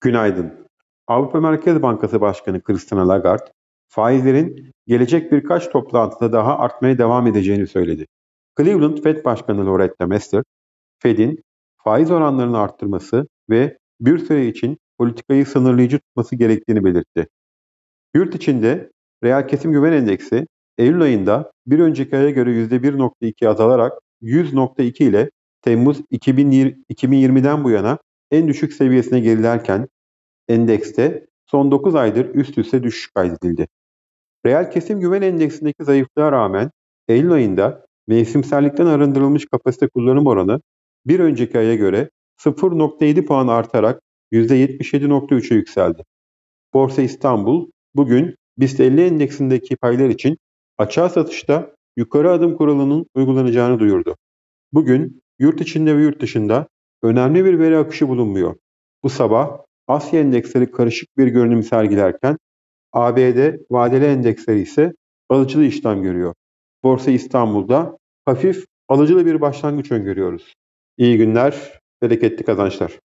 Günaydın. Avrupa Merkez Bankası Başkanı Christine Lagarde, faizlerin gelecek birkaç toplantıda daha artmaya devam edeceğini söyledi. Cleveland Fed Başkanı Loretta Mester, Fed'in faiz oranlarını arttırması ve bir süre için politikayı sınırlayıcı tutması gerektiğini belirtti. Yurt içinde reel kesim güven endeksi Eylül ayında bir önceki aya göre %1.2 azalarak 100.2 ile Temmuz 2020'den bu yana en düşük seviyesine gerilerken endekste son 9 aydır üst üste düşüş kaydedildi. Reel kesim güven endeksindeki zayıflığa rağmen Eylül ayında mevsimsellikten arındırılmış kapasite kullanım oranı bir önceki aya göre 0.7 puan artarak %77.3'e yükseldi. Borsa İstanbul bugün BIST 50 endeksindeki paylar için açığa satışta yukarı adım kuralının uygulanacağını duyurdu. Bugün yurt içinde ve yurt dışında önemli bir veri akışı bulunmuyor. Bu sabah Asya endeksleri karışık bir görünüm sergilerken ABD vadeli endeksleri ise alıcılı işlem görüyor. Borsa İstanbul'da hafif alıcılı bir başlangıç öngörüyoruz. İyi günler, bereketli kazançlar.